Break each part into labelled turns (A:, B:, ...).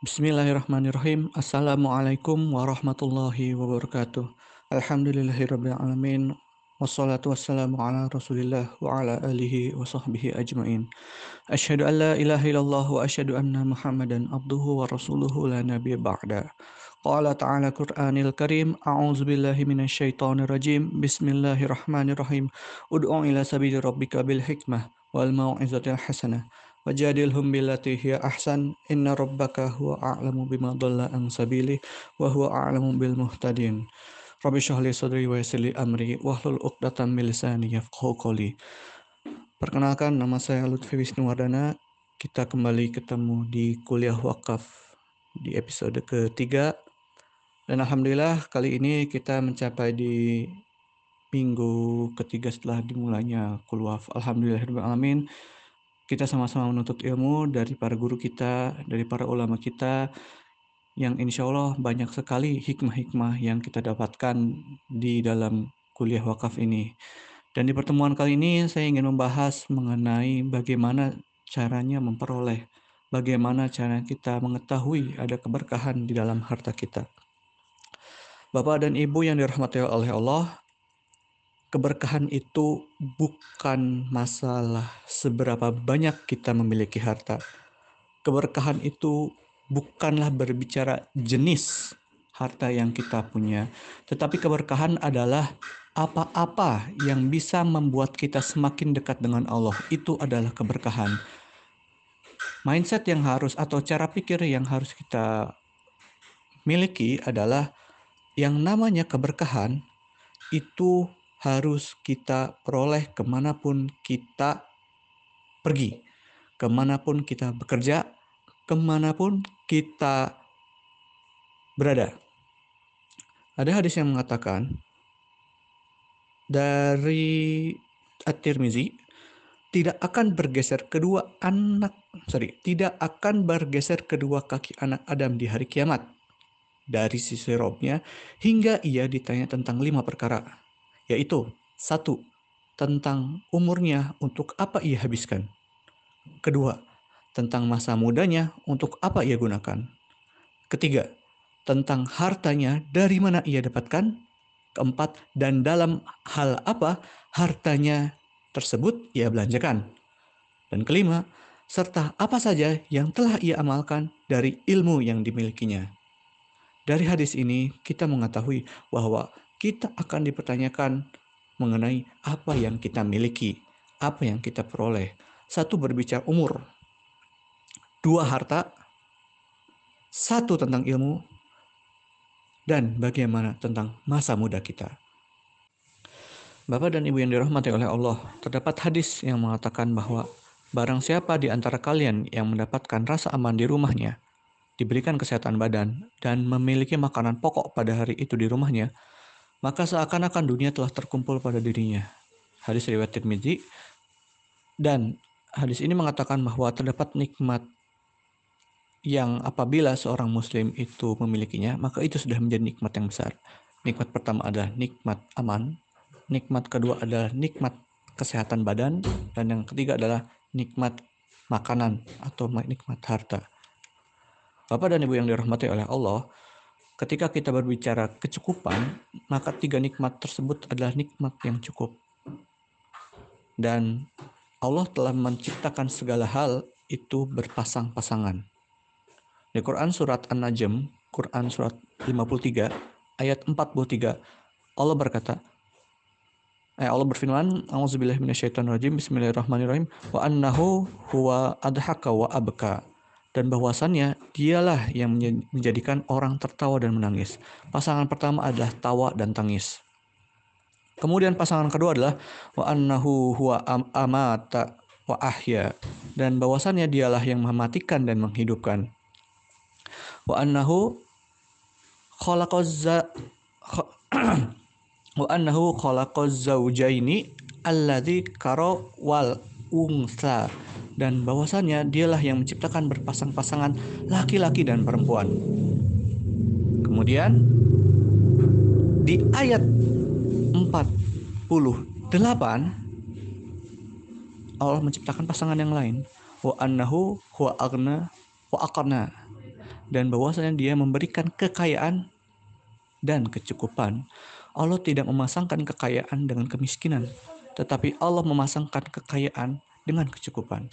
A: Bismillahirrahmanirrahim. Assalamualaikum warahmatullahi wabarakatuh. Alhamdulillahirrabbilalamin. Wassalatu wassalamu ala rasulillah wa ala alihi wa sahbihi ajma'in. Ashadu an la ilaha illallah wa ashadu anna muhammadan abduhu wa rasuluhu la nabiya ba'da. Qala ta'ala Qur'anil Karim, A'udzu billahi minasyaitonir rajim. Bismillahirrahmanirrahim. Ud'u ila sabili rabbika bil hikmah wal mau'izatil hasanah wajadilhum billati hiya ahsan. Inna rabbaka huwa a'lamu bima dhalla an sabili wa huwa a'lamu bil muhtadin. Rabbi syahli sadri wa yassirli amri. Wahlul 'uqdatam min lisani yafqahu qawli. Perkenalkan nama saya Lutfi Wisnuwardana kita kembali ketemu di kuliah wakaf di episode ketiga. Dan Alhamdulillah kali ini kita mencapai di minggu ketiga setelah dimulainya kuliah Alhamdulillahirrahmanirrahim kita sama-sama menuntut ilmu dari para guru kita, dari para ulama kita, yang insya Allah banyak sekali hikmah-hikmah yang kita dapatkan di dalam kuliah wakaf ini. Dan di pertemuan kali ini saya ingin membahas mengenai bagaimana caranya memperoleh, bagaimana cara kita mengetahui ada keberkahan di dalam harta kita. Bapak dan Ibu yang dirahmati oleh Allah, keberkahan itu bukan masalah seberapa banyak kita memiliki harta. Keberkahan itu bukanlah berbicara jenis harta yang kita punya, tetapi keberkahan adalah apa-apa yang bisa membuat kita semakin dekat dengan Allah. Itu adalah keberkahan. Mindset yang harus atau cara pikir yang harus kita miliki adalah yang namanya keberkahan itu harus kita peroleh ke mana pun kita pergi, ke mana pun kita bekerja, ke mana pun kita berada. Ada hadis yang mengatakan dari At-Tirmizi tidak akan bergeser kedua anak sorry tidak akan bergeser kedua kaki anak Adam di hari kiamat. Dari sisi robnya hingga ia ditanya tentang lima perkara yaitu satu, tentang umurnya untuk apa ia habiskan. Kedua, tentang masa mudanya untuk apa ia gunakan. Ketiga, tentang hartanya dari mana ia dapatkan. Keempat, dan dalam hal apa hartanya tersebut ia belanjakan. Dan kelima, serta apa saja yang telah ia amalkan dari ilmu yang dimilikinya. Dari hadis ini kita mengetahui bahwa kita akan dipertanyakan mengenai apa yang kita miliki, apa yang kita peroleh. Satu berbicara umur, dua harta, satu tentang ilmu, dan bagaimana tentang masa muda kita. Bapak dan Ibu yang dirahmati oleh Allah, terdapat hadis yang mengatakan bahwa barang siapa di antara kalian yang mendapatkan rasa aman di rumahnya, diberikan kesehatan badan, dan memiliki makanan pokok pada hari itu di rumahnya, maka seakan-akan dunia telah terkumpul pada dirinya. Hadis riwayat Tirmizi dan hadis ini mengatakan bahwa terdapat nikmat yang apabila seorang muslim itu memilikinya, maka itu sudah menjadi nikmat yang besar. Nikmat pertama adalah nikmat aman, nikmat kedua adalah nikmat kesehatan badan, dan yang ketiga adalah nikmat makanan atau nikmat harta. Bapak dan Ibu yang dirahmati oleh Allah, Ketika kita berbicara kecukupan, maka tiga nikmat tersebut adalah nikmat yang cukup. Dan Allah telah menciptakan segala hal itu berpasang-pasangan. Di Quran surat An-Najm, Quran surat 53 ayat 43 Allah berkata eh, Allah berfirman A'udzubillahi minasyaitonirrajim Bismillahirrahmanirrahim wa annahu huwa adhaka wa abka dan bahwasannya dialah yang menjadikan orang tertawa dan menangis. Pasangan pertama adalah tawa dan tangis. Kemudian pasangan kedua adalah wa annahu huwa amata wa ahya dan bahwasannya dialah yang mematikan dan menghidupkan. Wa annahu khalaqazza wa annahu khalaqaz zaujaini alladzi kara wal unsa dan bahwasannya dialah yang menciptakan berpasang-pasangan laki-laki dan perempuan. Kemudian di ayat 48 Allah menciptakan pasangan yang lain wa annahu huwa agna wa aqna dan bahwasanya dia memberikan kekayaan dan kecukupan. Allah tidak memasangkan kekayaan dengan kemiskinan, tetapi Allah memasangkan kekayaan dengan kecukupan.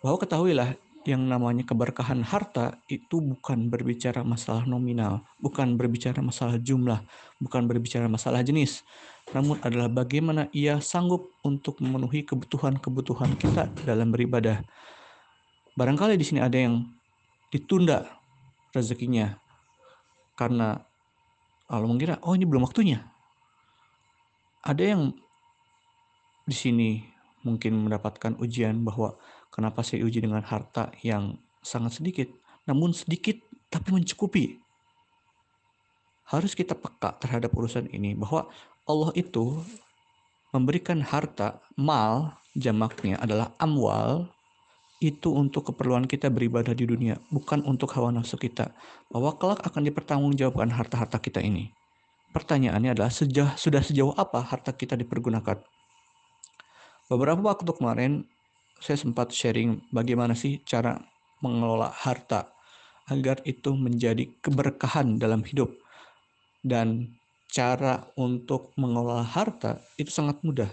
A: Bahwa ketahuilah yang namanya keberkahan harta itu bukan berbicara masalah nominal, bukan berbicara masalah jumlah, bukan berbicara masalah jenis, namun adalah bagaimana ia sanggup untuk memenuhi kebutuhan-kebutuhan kita dalam beribadah. Barangkali di sini ada yang ditunda rezekinya karena kalau mengira oh ini belum waktunya. Ada yang di sini mungkin mendapatkan ujian bahwa kenapa saya uji dengan harta yang sangat sedikit, namun sedikit tapi mencukupi. Harus kita peka terhadap urusan ini bahwa Allah itu memberikan harta, mal, jamaknya adalah amwal, itu untuk keperluan kita beribadah di dunia, bukan untuk hawa nafsu kita. Bahwa kelak akan dipertanggungjawabkan harta-harta kita ini. Pertanyaannya adalah sejauh, sudah sejauh apa harta kita dipergunakan? Beberapa waktu kemarin saya sempat sharing bagaimana sih cara mengelola harta agar itu menjadi keberkahan dalam hidup. Dan cara untuk mengelola harta itu sangat mudah.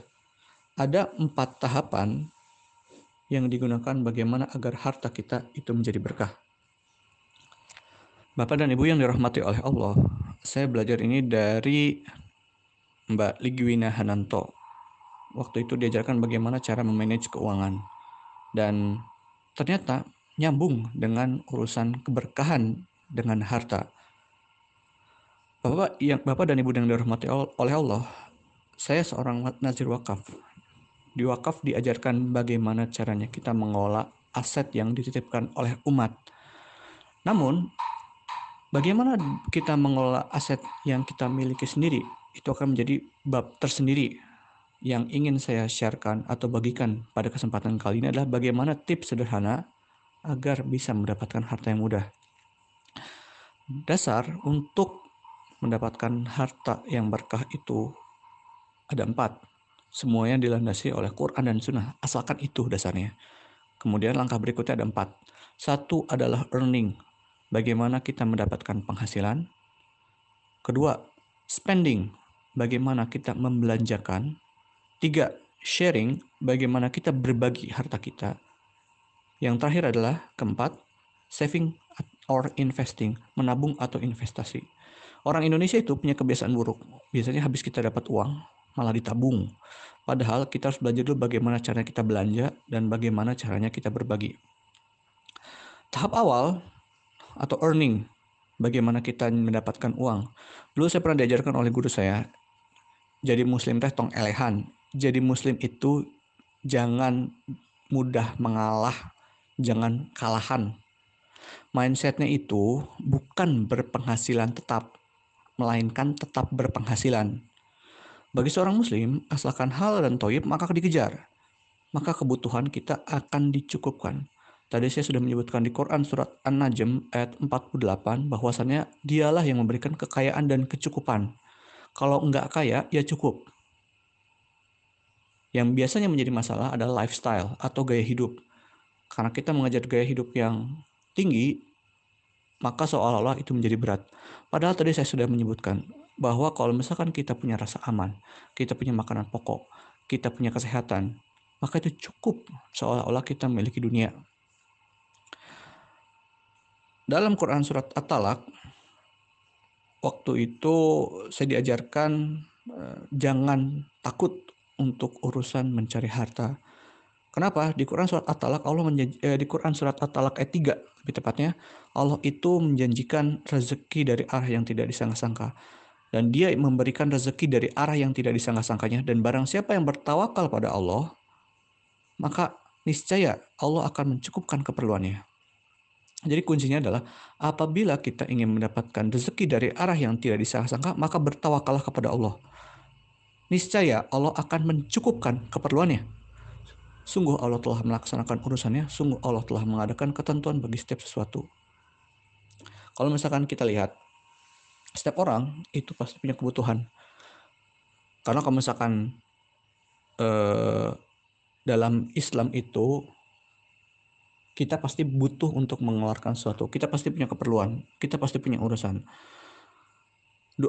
A: Ada empat tahapan yang digunakan bagaimana agar harta kita itu menjadi berkah. Bapak dan Ibu yang dirahmati oleh Allah, saya belajar ini dari Mbak Ligwina Hananto. Waktu itu diajarkan bagaimana cara memanage keuangan. Dan ternyata nyambung dengan urusan keberkahan dengan harta. Bapak yang Bapak dan Ibu yang dirahmati oleh Allah, saya seorang nazir wakaf di wakaf diajarkan bagaimana caranya kita mengolah aset yang dititipkan oleh umat. Namun, bagaimana kita mengelola aset yang kita miliki sendiri itu akan menjadi bab tersendiri yang ingin saya sharekan atau bagikan pada kesempatan kali ini adalah bagaimana tips sederhana agar bisa mendapatkan harta yang mudah. Dasar untuk mendapatkan harta yang berkah itu ada empat. Semuanya dilandasi oleh Quran dan Sunnah, asalkan itu dasarnya. Kemudian langkah berikutnya ada empat. Satu adalah earning, bagaimana kita mendapatkan penghasilan. Kedua, spending, bagaimana kita membelanjakan. Tiga, sharing, bagaimana kita berbagi harta kita. Yang terakhir adalah keempat, saving or investing, menabung atau investasi. Orang Indonesia itu punya kebiasaan buruk. Biasanya habis kita dapat uang, malah ditabung. Padahal kita harus belajar dulu bagaimana caranya kita belanja dan bagaimana caranya kita berbagi. Tahap awal atau earning, bagaimana kita mendapatkan uang. Dulu saya pernah diajarkan oleh guru saya, jadi muslim teh tong elehan. Jadi muslim itu jangan mudah mengalah, jangan kalahan. Mindsetnya itu bukan berpenghasilan tetap, melainkan tetap berpenghasilan. Bagi seorang muslim, asalkan hal dan toib maka dikejar. Maka kebutuhan kita akan dicukupkan. Tadi saya sudah menyebutkan di Quran surat An-Najm ayat 48 bahwasannya dialah yang memberikan kekayaan dan kecukupan. Kalau enggak kaya, ya cukup. Yang biasanya menjadi masalah adalah lifestyle atau gaya hidup. Karena kita mengajar gaya hidup yang tinggi, maka seolah-olah itu menjadi berat. Padahal tadi saya sudah menyebutkan bahwa kalau misalkan kita punya rasa aman, kita punya makanan pokok, kita punya kesehatan, maka itu cukup seolah-olah kita memiliki dunia. Dalam Quran surat At-Talak, waktu itu saya diajarkan eh, jangan takut untuk urusan mencari harta. Kenapa? Di Quran surat At-Talak Allah eh, di Quran surat At-Talak ayat 3 lebih tepatnya Allah itu menjanjikan rezeki dari arah yang tidak disangka-sangka dan dia memberikan rezeki dari arah yang tidak disangka-sangkanya dan barang siapa yang bertawakal pada Allah maka niscaya Allah akan mencukupkan keperluannya. Jadi kuncinya adalah apabila kita ingin mendapatkan rezeki dari arah yang tidak disangka-sangka maka bertawakallah kepada Allah. Niscaya Allah akan mencukupkan keperluannya. Sungguh Allah telah melaksanakan urusannya, sungguh Allah telah mengadakan ketentuan bagi setiap sesuatu. Kalau misalkan kita lihat setiap orang itu pasti punya kebutuhan. Karena kalau misalkan eh, dalam Islam itu kita pasti butuh untuk mengeluarkan sesuatu. Kita pasti punya keperluan. Kita pasti punya urusan.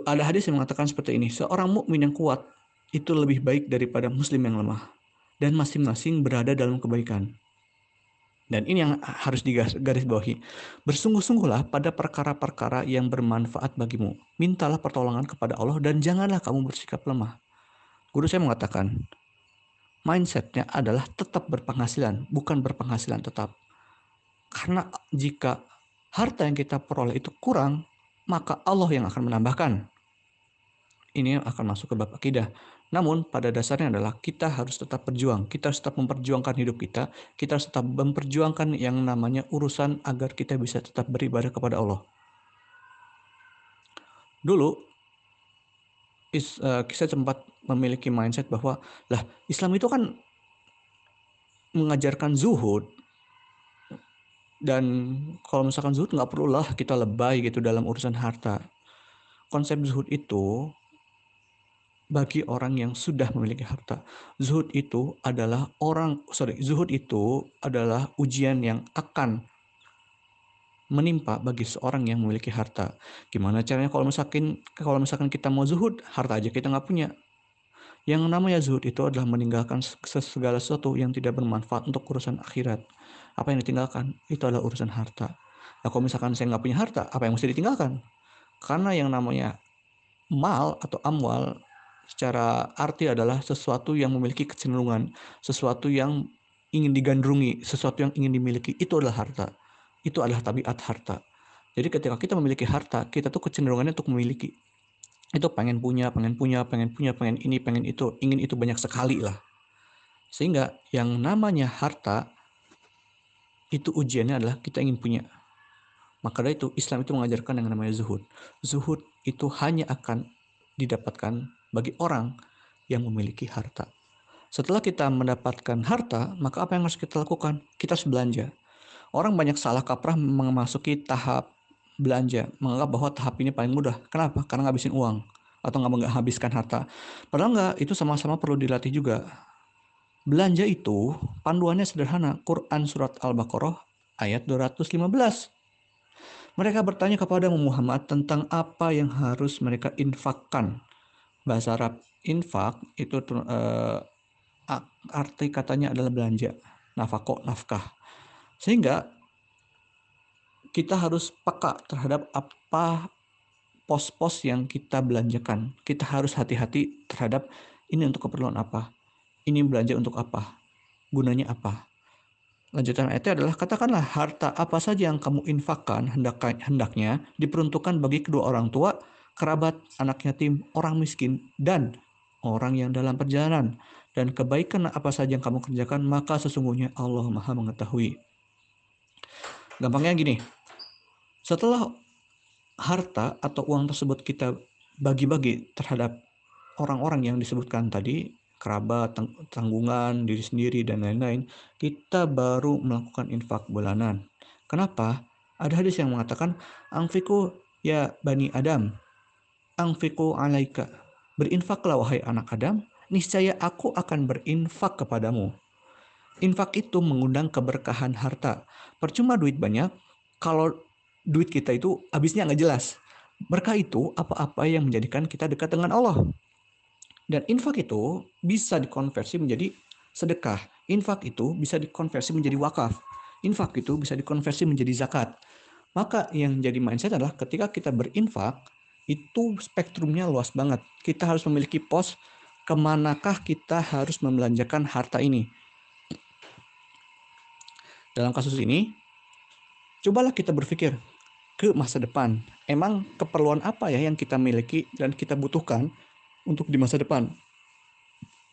A: Ada hadis yang mengatakan seperti ini, seorang mukmin yang kuat itu lebih baik daripada muslim yang lemah dan masing-masing berada dalam kebaikan. Dan ini yang harus digaris bawahi. Bersungguh-sungguhlah pada perkara-perkara yang bermanfaat bagimu. Mintalah pertolongan kepada Allah dan janganlah kamu bersikap lemah. Guru saya mengatakan, mindsetnya adalah tetap berpenghasilan, bukan berpenghasilan tetap. Karena jika harta yang kita peroleh itu kurang, maka Allah yang akan menambahkan. Ini akan masuk ke bab akidah. Namun pada dasarnya adalah kita harus tetap berjuang. Kita harus tetap memperjuangkan hidup kita. Kita harus tetap memperjuangkan yang namanya urusan agar kita bisa tetap beribadah kepada Allah. Dulu, is, uh, sempat memiliki mindset bahwa lah Islam itu kan mengajarkan zuhud dan kalau misalkan zuhud nggak perlulah kita lebay gitu dalam urusan harta. Konsep zuhud itu bagi orang yang sudah memiliki harta. Zuhud itu adalah orang, sorry, zuhud itu adalah ujian yang akan menimpa bagi seorang yang memiliki harta. Gimana caranya kalau misalkan kalau misalkan kita mau zuhud, harta aja kita nggak punya. Yang namanya zuhud itu adalah meninggalkan segala sesuatu yang tidak bermanfaat untuk urusan akhirat apa yang ditinggalkan itu adalah urusan harta. Nah, kalau misalkan saya nggak punya harta, apa yang mesti ditinggalkan? Karena yang namanya mal atau amwal secara arti adalah sesuatu yang memiliki kecenderungan, sesuatu yang ingin digandrungi, sesuatu yang ingin dimiliki, itu adalah harta. Itu adalah tabiat harta. Jadi ketika kita memiliki harta, kita tuh kecenderungannya untuk memiliki. Itu pengen punya, pengen punya, pengen punya, pengen ini, pengen itu, ingin itu banyak sekali lah. Sehingga yang namanya harta itu ujiannya adalah kita ingin punya. Maka dari itu Islam itu mengajarkan yang namanya zuhud. Zuhud itu hanya akan didapatkan bagi orang yang memiliki harta. Setelah kita mendapatkan harta, maka apa yang harus kita lakukan? Kita harus belanja. Orang banyak salah kaprah memasuki tahap belanja, menganggap bahwa tahap ini paling mudah. Kenapa? Karena ngabisin uang atau nggak habiskan harta. Padahal nggak, itu sama-sama perlu dilatih juga. Belanja itu panduannya sederhana. Quran Surat Al-Baqarah ayat 215. Mereka bertanya kepada Muhammad tentang apa yang harus mereka infakkan. Bahasa Arab infak itu uh, arti katanya adalah belanja, nafkah, nafkah. Sehingga kita harus peka terhadap apa pos-pos yang kita belanjakan. Kita harus hati-hati terhadap ini untuk keperluan apa ini belanja untuk apa? Gunanya apa? Lanjutan ayatnya adalah katakanlah harta apa saja yang kamu infakkan hendak, hendaknya diperuntukkan bagi kedua orang tua, kerabat, anak yatim, orang miskin, dan orang yang dalam perjalanan. Dan kebaikan apa saja yang kamu kerjakan, maka sesungguhnya Allah maha mengetahui. Gampangnya gini, setelah harta atau uang tersebut kita bagi-bagi terhadap orang-orang yang disebutkan tadi, kerabat, tanggungan, diri sendiri, dan lain-lain, kita baru melakukan infak bulanan. Kenapa? Ada hadis yang mengatakan, Angfiku ya Bani Adam, Angfiku alaika. Berinfaklah wahai anak Adam, niscaya aku akan berinfak kepadamu. Infak itu mengundang keberkahan harta. Percuma duit banyak, kalau duit kita itu habisnya nggak jelas. Berkah itu apa-apa yang menjadikan kita dekat dengan Allah. Dan infak itu bisa dikonversi menjadi sedekah. Infak itu bisa dikonversi menjadi wakaf. Infak itu bisa dikonversi menjadi zakat. Maka yang jadi mindset adalah ketika kita berinfak, itu spektrumnya luas banget. Kita harus memiliki pos ke manakah kita harus membelanjakan harta ini. Dalam kasus ini, cobalah kita berpikir ke masa depan. Emang keperluan apa ya yang kita miliki dan kita butuhkan untuk di masa depan.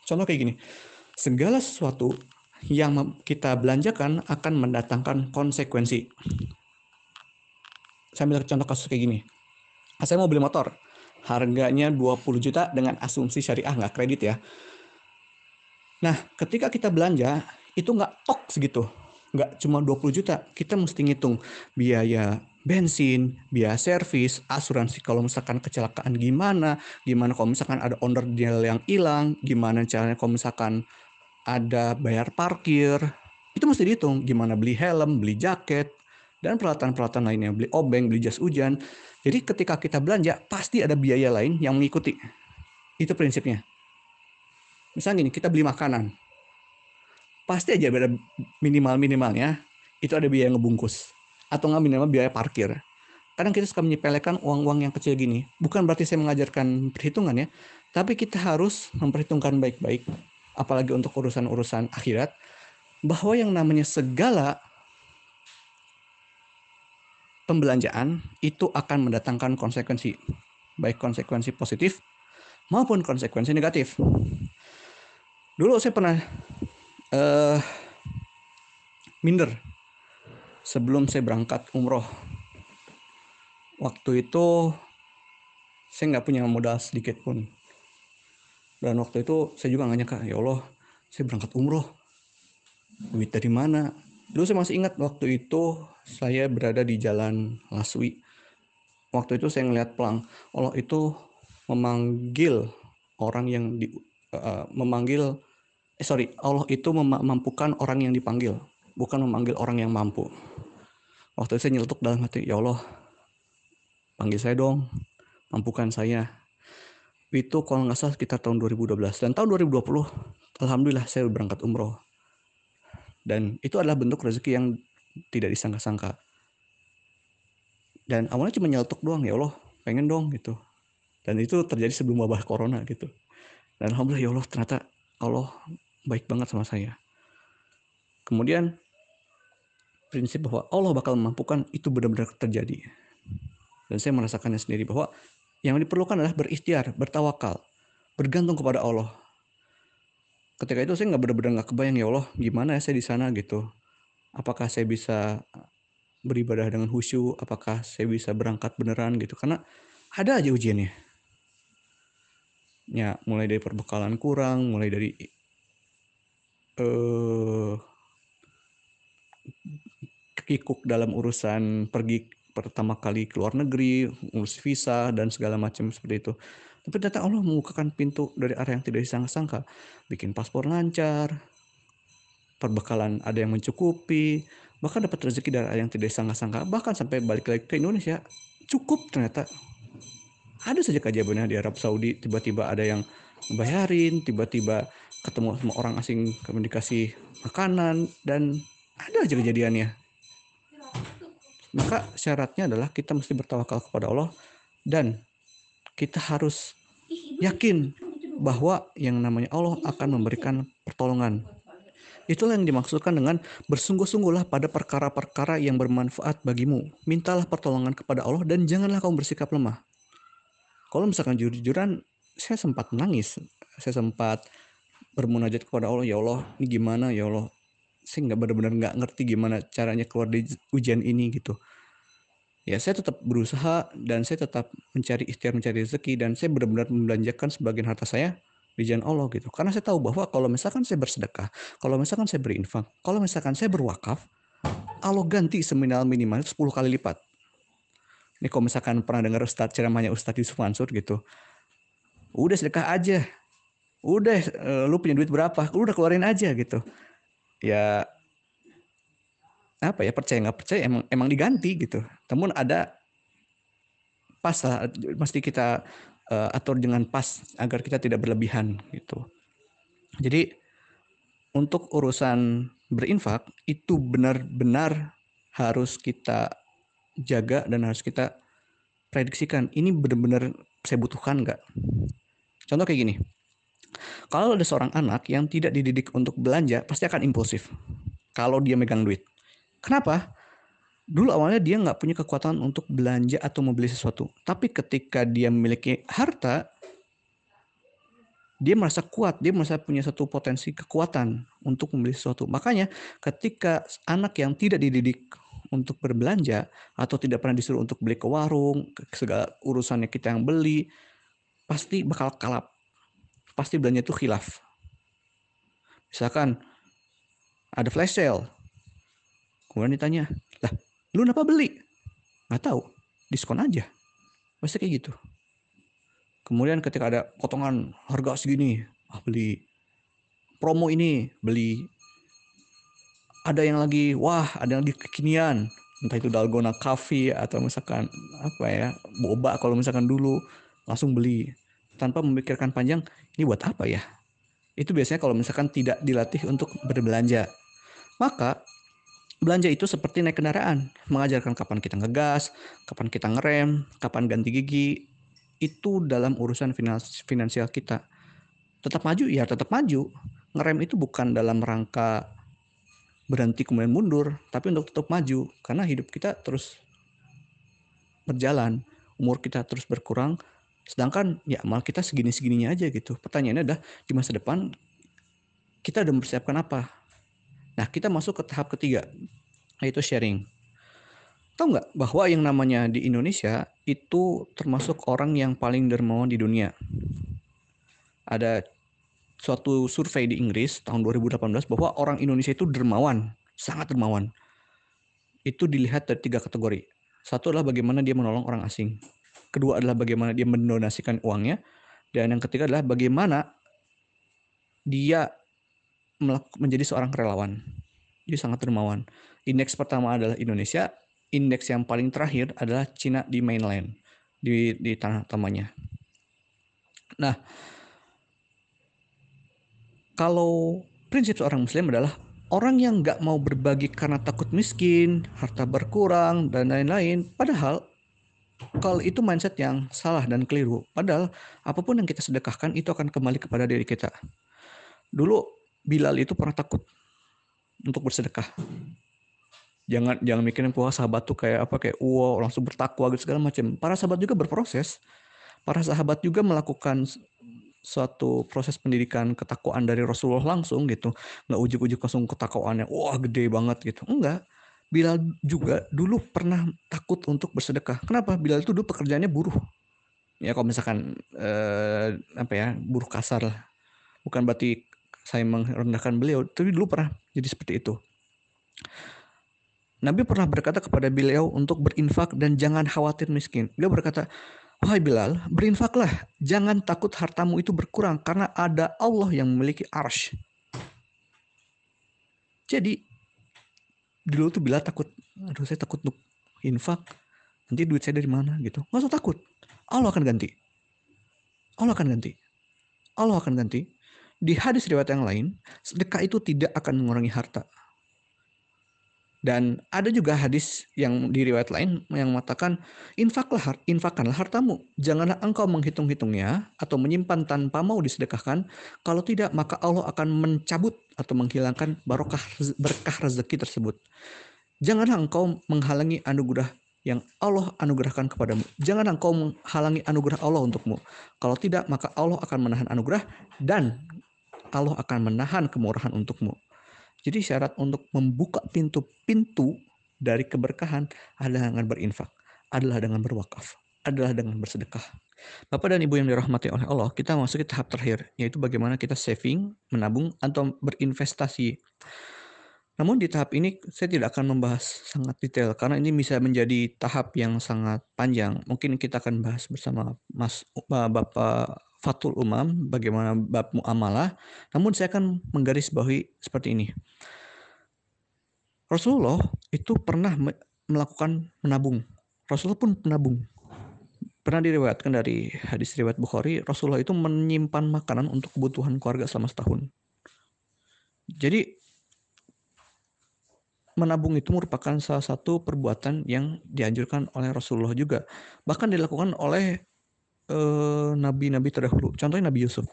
A: Contoh kayak gini, segala sesuatu yang kita belanjakan akan mendatangkan konsekuensi. Saya ambil contoh kasus kayak gini. Saya mau beli motor, harganya 20 juta dengan asumsi syariah, nggak kredit ya. Nah, ketika kita belanja, itu nggak tok segitu. Nggak cuma 20 juta, kita mesti ngitung biaya bensin, biaya servis, asuransi kalau misalkan kecelakaan gimana, gimana kalau misalkan ada onderdil yang hilang, gimana caranya kalau misalkan ada bayar parkir, Itu mesti dihitung gimana beli helm, beli jaket, dan peralatan-peralatan lainnya, beli obeng, beli jas hujan. Jadi ketika kita belanja, pasti ada biaya lain yang mengikuti. Itu prinsipnya. Misalnya gini, kita beli makanan. Pasti aja ada minimal-minimalnya, itu ada biaya ngebungkus. Atau nggak minimal biaya parkir. Kadang kita suka menyepelekan uang-uang yang kecil gini. Bukan berarti saya mengajarkan perhitungan ya, tapi kita harus memperhitungkan baik-baik, apalagi untuk urusan-urusan akhirat, bahwa yang namanya segala pembelanjaan itu akan mendatangkan konsekuensi, baik konsekuensi positif maupun konsekuensi negatif. Dulu saya pernah uh, minder sebelum saya berangkat umroh. Waktu itu saya nggak punya modal sedikit pun. Dan waktu itu saya juga nggak nyangka, ya Allah, saya berangkat umroh duit dari mana dulu saya masih ingat waktu itu saya berada di jalan Laswi. Waktu itu saya ngelihat pelang. Allah itu memanggil orang yang di uh, memanggil eh sorry Allah itu memampukan orang yang dipanggil bukan memanggil orang yang mampu. Waktu itu saya nyeletuk dalam hati ya Allah panggil saya dong mampukan saya. Itu kalau nggak salah sekitar tahun 2012 dan tahun 2020 alhamdulillah saya berangkat umroh dan itu adalah bentuk rezeki yang tidak disangka-sangka. Dan awalnya cuma nyeletuk doang ya Allah pengen dong gitu. Dan itu terjadi sebelum wabah corona gitu. Dan alhamdulillah ya Allah ternyata Allah baik banget sama saya. Kemudian prinsip bahwa Allah bakal memampukan itu benar-benar terjadi. Dan saya merasakannya sendiri bahwa yang diperlukan adalah berikhtiar bertawakal bergantung kepada Allah ketika itu saya nggak benar-benar nggak kebayang ya Allah gimana ya saya di sana? Gitu. Apakah saya bisa beribadah dengan khusyuk? Apakah saya bisa berangkat beneran? Gitu. Karena ada aja ujiannya. Ya mulai dari perbekalan kurang mulai dari eh kikuk dalam urusan pergi pertama kali ke luar negeri, ngurus visa dan segala macam seperti itu. Tapi ternyata Allah membukakan pintu dari arah yang tidak disangka-sangka. Bikin paspor lancar, perbekalan ada yang mencukupi, bahkan dapat rezeki dari arah yang tidak disangka-sangka. Bahkan sampai balik lagi ke Indonesia, cukup ternyata. Ada saja keajaibannya di Arab Saudi, tiba-tiba ada yang bayarin, tiba-tiba ketemu sama orang asing komunikasi makanan, dan ada aja kejadiannya. Maka syaratnya adalah kita mesti bertawakal kepada Allah dan kita harus yakin bahwa yang namanya Allah akan memberikan pertolongan. Itulah yang dimaksudkan dengan bersungguh-sungguhlah pada perkara-perkara yang bermanfaat bagimu. Mintalah pertolongan kepada Allah dan janganlah kamu bersikap lemah. Kalau misalkan jujur-jujuran, saya sempat menangis. Saya sempat bermunajat kepada Allah, ya Allah, ini gimana ya Allah. Saya nggak benar-benar nggak ngerti gimana caranya keluar dari ujian ini gitu ya saya tetap berusaha dan saya tetap mencari ikhtiar mencari rezeki dan saya benar-benar membelanjakan sebagian harta saya di jalan Allah gitu. Karena saya tahu bahwa kalau misalkan saya bersedekah, kalau misalkan saya berinfak, kalau misalkan saya berwakaf, Allah ganti seminimal minimal 10 kali lipat. Ini kalau misalkan pernah dengar Ustadz ceramahnya Ustadz Yusuf Mansur gitu. Udah sedekah aja. Udah eh, lu punya duit berapa? Lu udah keluarin aja gitu. Ya apa ya percaya nggak percaya emang emang diganti gitu. Namun ada pas lah, mesti kita uh, atur dengan pas agar kita tidak berlebihan gitu. Jadi untuk urusan berinfak itu benar-benar harus kita jaga dan harus kita prediksikan ini benar-benar saya butuhkan nggak. Contoh kayak gini, kalau ada seorang anak yang tidak dididik untuk belanja pasti akan impulsif. Kalau dia megang duit, Kenapa? Dulu awalnya dia nggak punya kekuatan untuk belanja atau membeli sesuatu. Tapi ketika dia memiliki harta, dia merasa kuat, dia merasa punya satu potensi kekuatan untuk membeli sesuatu. Makanya ketika anak yang tidak dididik untuk berbelanja atau tidak pernah disuruh untuk beli ke warung, segala urusannya kita yang beli, pasti bakal kalap. Pasti belanja itu khilaf. Misalkan ada flash sale, Kemudian ditanya, lah lu kenapa beli? Nggak tahu, diskon aja. Pasti kayak gitu. Kemudian ketika ada potongan harga segini, ah beli. Promo ini, beli. ada yang lagi wah ada yang lagi kekinian entah itu dalgona coffee atau misalkan apa ya boba kalau misalkan dulu langsung beli tanpa memikirkan panjang ini buat apa ya itu biasanya kalau misalkan tidak dilatih untuk berbelanja maka belanja itu seperti naik kendaraan. Mengajarkan kapan kita ngegas kapan kita ngerem kapan ganti gigi. Itu dalam urusan finansial kita. Tetap maju? Ya tetap maju. Ngerem itu bukan dalam rangka berhenti kemudian mundur, tapi untuk tetap maju. Karena hidup kita terus berjalan, umur kita terus berkurang, sedangkan ya amal kita segini-segininya aja gitu. Pertanyaannya adalah di masa depan kita udah mempersiapkan apa? Nah, kita masuk ke tahap ketiga, yaitu sharing. Tahu nggak bahwa yang namanya di Indonesia itu termasuk orang yang paling dermawan di dunia. Ada suatu survei di Inggris tahun 2018 bahwa orang Indonesia itu dermawan, sangat dermawan. Itu dilihat dari tiga kategori. Satu adalah bagaimana dia menolong orang asing. Kedua adalah bagaimana dia mendonasikan uangnya. Dan yang ketiga adalah bagaimana dia menjadi seorang relawan. Dia sangat dermawan. Indeks pertama adalah Indonesia. Indeks yang paling terakhir adalah Cina di mainland, di, di tanah tamanya. Nah, kalau prinsip seorang muslim adalah orang yang nggak mau berbagi karena takut miskin, harta berkurang, dan lain-lain. Padahal kalau itu mindset yang salah dan keliru. Padahal apa pun yang kita sedekahkan itu akan kembali kepada diri kita. Dulu Bilal itu pernah takut untuk bersedekah. Jangan jangan mikirin bahwa sahabat tuh kayak apa kayak wow langsung bertakwa gitu segala macam. Para sahabat juga berproses. Para sahabat juga melakukan suatu proses pendidikan ketakwaan dari Rasulullah langsung gitu. Nggak ujuk-ujuk langsung ketakwaannya wah gede banget gitu. Enggak. Bilal juga dulu pernah takut untuk bersedekah. Kenapa? Bilal itu dulu pekerjaannya buruh. Ya kalau misalkan eh, apa ya buruh kasar lah. Bukan berarti saya merendahkan beliau tapi dulu pernah jadi seperti itu Nabi pernah berkata kepada beliau untuk berinfak dan jangan khawatir miskin. Beliau berkata, Wahai Bilal, berinfaklah. Jangan takut hartamu itu berkurang karena ada Allah yang memiliki arsh. Jadi, dulu tuh Bilal takut. Aduh, saya takut untuk infak. Nanti duit saya dari mana gitu. Nggak usah takut. Allah akan ganti. Allah akan ganti. Allah akan ganti. Di hadis riwayat yang lain, sedekah itu tidak akan mengurangi harta. Dan ada juga hadis yang di riwayat lain yang mengatakan infaklah infakkanlah hartamu. Janganlah engkau menghitung-hitungnya atau menyimpan tanpa mau disedekahkan. Kalau tidak maka Allah akan mencabut atau menghilangkan barokah berkah rezeki tersebut. Janganlah engkau menghalangi anugerah yang Allah anugerahkan kepadamu. Jangan engkau menghalangi anugerah Allah untukmu. Kalau tidak maka Allah akan menahan anugerah dan Allah akan menahan kemurahan untukmu. Jadi syarat untuk membuka pintu-pintu dari keberkahan adalah dengan berinfak, adalah dengan berwakaf, adalah dengan bersedekah. Bapak dan Ibu yang dirahmati oleh Allah, kita masuk ke tahap terakhir, yaitu bagaimana kita saving, menabung, atau berinvestasi. Namun di tahap ini saya tidak akan membahas sangat detail karena ini bisa menjadi tahap yang sangat panjang. Mungkin kita akan bahas bersama Mas Bapak Fatul Umam, bagaimana bab muamalah. Namun saya akan menggarisbawahi seperti ini. Rasulullah itu pernah melakukan menabung. Rasulullah pun menabung. Pernah diriwayatkan dari hadis riwayat Bukhari, Rasulullah itu menyimpan makanan untuk kebutuhan keluarga selama setahun. Jadi menabung itu merupakan salah satu perbuatan yang dianjurkan oleh Rasulullah juga. Bahkan dilakukan oleh Eh, nabi-nabi terdahulu. Contohnya Nabi Yusuf.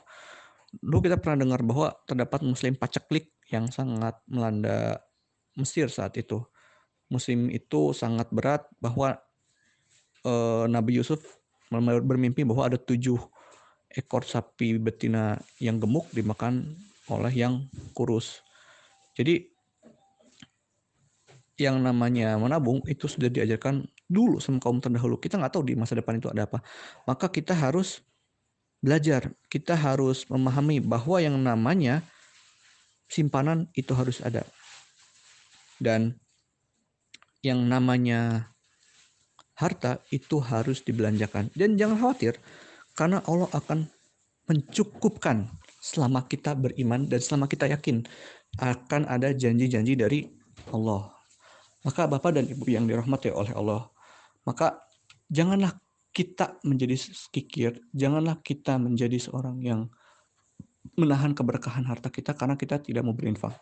A: Dulu kita pernah dengar bahwa terdapat muslim paceklik yang sangat melanda Mesir saat itu. Muslim itu sangat berat bahwa uh, Nabi Yusuf bermimpi bahwa ada tujuh ekor sapi betina yang gemuk dimakan oleh yang kurus. Jadi yang namanya menabung itu sudah diajarkan dulu sama kaum terdahulu. Kita nggak tahu di masa depan itu ada apa. Maka kita harus belajar. Kita harus memahami bahwa yang namanya simpanan itu harus ada. Dan yang namanya harta itu harus dibelanjakan. Dan jangan khawatir karena Allah akan mencukupkan selama kita beriman dan selama kita yakin akan ada janji-janji dari Allah. Maka Bapak dan Ibu yang dirahmati oleh Allah, maka janganlah kita menjadi kikir, janganlah kita menjadi seorang yang menahan keberkahan harta kita karena kita tidak mau berinfak,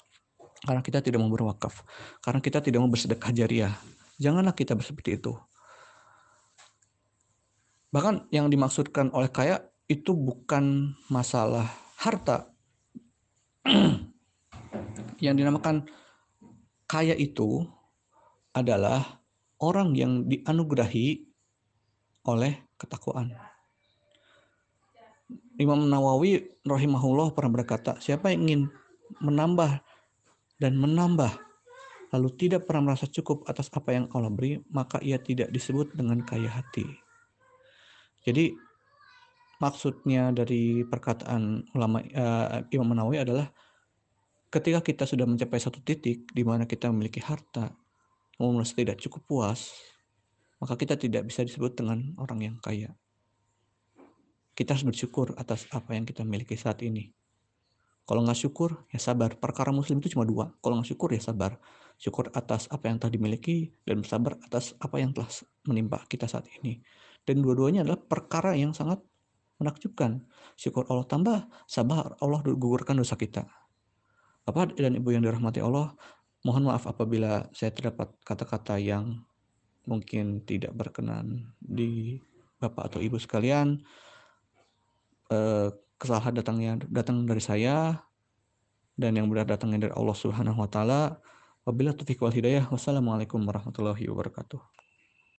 A: karena kita tidak mau berwakaf, karena kita tidak mau bersedekah jariah. Janganlah kita seperti itu. Bahkan yang dimaksudkan oleh kaya itu bukan masalah harta. yang dinamakan kaya itu adalah orang yang dianugerahi oleh ketakwaan. Imam Nawawi rahimahullah pernah berkata, siapa yang ingin menambah dan menambah lalu tidak pernah merasa cukup atas apa yang Allah beri, maka ia tidak disebut dengan kaya hati. Jadi maksudnya dari perkataan ulama uh, Imam Nawawi adalah ketika kita sudah mencapai satu titik di mana kita memiliki harta, mau merasa tidak cukup puas, maka kita tidak bisa disebut dengan orang yang kaya. Kita harus bersyukur atas apa yang kita miliki saat ini. Kalau nggak syukur, ya sabar. Perkara muslim itu cuma dua. Kalau nggak syukur, ya sabar. Syukur atas apa yang telah dimiliki, dan bersabar atas apa yang telah menimpa kita saat ini. Dan dua-duanya adalah perkara yang sangat menakjubkan. Syukur Allah tambah, sabar Allah gugurkan dosa kita. Bapak dan Ibu yang dirahmati Allah, mohon maaf apabila saya terdapat kata-kata yang mungkin tidak berkenan di Bapak atau Ibu sekalian. Eh, kesalahan datangnya datang dari saya dan yang benar datangnya dari Allah Subhanahu wa taala. Wabillahi taufiq wal hidayah. Wassalamualaikum warahmatullahi wabarakatuh.